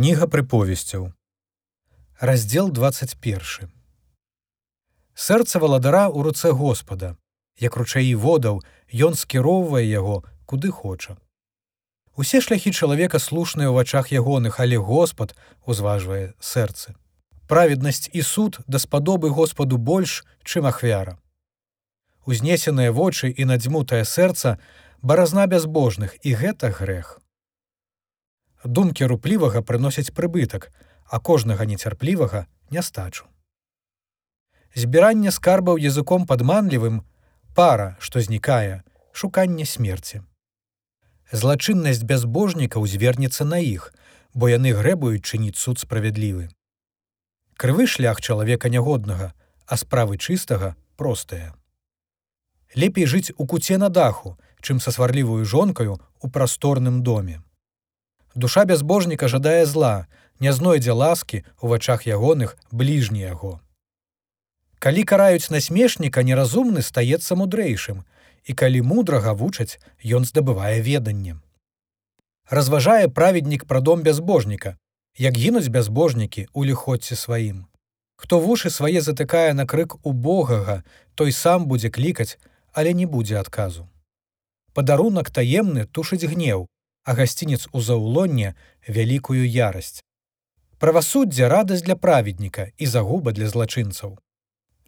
Кніга прыповесцяў. Раздзел 21. Сэрца валадара ў руцэ Господа, як ручаі водаў, ён скіроўвае яго, куды хоча. Усе шляхі чалавека слушныя ў вачах ягоных, але Господ узважвае сэрцы. Праведнасць і суд даспадобы Господу больш, чым ахвяра. Узнесеныя вочы і надзьмутае сэрца баразна бязбожных і гэта грэх. Думкі руплівага прыносяць прыбытак, а кожнага нецярплівага нястачу. Збіранне скарбаў языком падманлівым пара, што знікае, шуканне смерці. Злачыннасць бязбожнікаў звернецца на іх, бо яны грэбуюць чыніць суд справядлівы. Крывы шлях чалавека нягоднага, а справы чыстага простыя. Лепей жыць у куце на даху, чым са сварлівую жонкаю у прасторным доме. Душа бязбожніка жадае зла, не знойдзе ласкі ў вачах ягоных бліжні яго. Калі караюць насмешніка, неразумны стаецца мудрэйшым, і калі мудрага вучаць, ён здабывае веданне. Разважае праведнік пра дом бязбожніка, як гінуць бязбожнікі ў ліходці сваім. Хто вушы свае затыкае на крык у Богага, той сам будзе клікаць, але не будзе адказу. Падарунак таемны тушыць гнеў, а гасцінец у заўлонне вялікую ярасць. Правасуддзе радасць для праведніка і загуба для злачынцаў.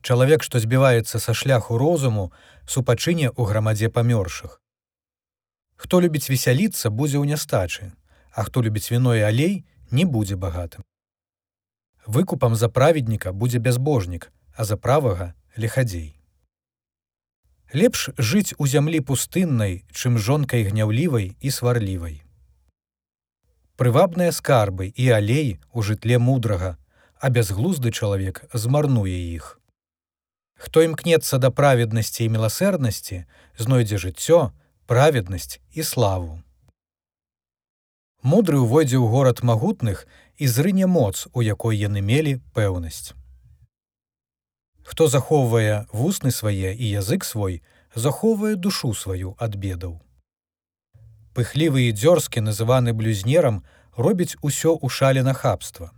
Чалавек, што збіваецца са шляху розуму, супачыне ў грамадзе памёршых. Хто любіць весяліцца, будзе ў нястачы, а хто любіць віно і алей, не будзе багатым. Выкупам за праведніка будзе бязбожнік, а за правага лихадзей. Лепш жыць у зямлі пустыннай, чым жонкай гняўлівай і сварлівай. Прывабныя скарбы і алей у жытле мудрага, а бязглузды чалавек змарнуе іх. Хто імкнецца да праведнасці і міласэрнасці, знойдзе жыццё, праведнасць і славу. Мудры ўвойдзе ў горад магутных і зрыне моц, у якой яны мелі пэўнасць. Хто захоўвае вусны свае і язык свой, захоўвае душу сваю ад бедаў. Пыхлівы і дзёрзкі, называны блюзнерам, робіць усё ў шале нахабства.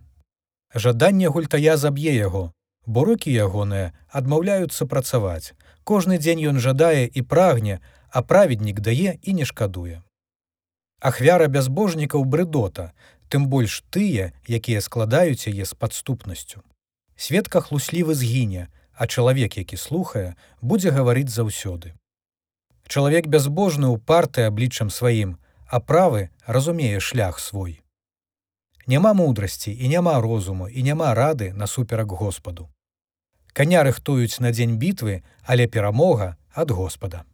Жаданне гультая заб'е яго, бо рукі ягоныя адмаўляюцца працаваць. Кожны дзень ён жадае і прагне, а праведнік дае і не шкадуе. Ахвяра бязбожнікаў брыдота, тым больш тыя, якія складаюць яе з падступнасцю. Светка хлуслівы згіне, а чалавек, які слухае, будзе гаварыць заўсёды. Чалавек бязбожны ў парты абліччам сваім, а правы разумее шлях свой. Няма мудрасці і няма розуму і няма рады насуперак Господу. Каня рыхтуюць на дзень бітвы, але перамога ад Господа.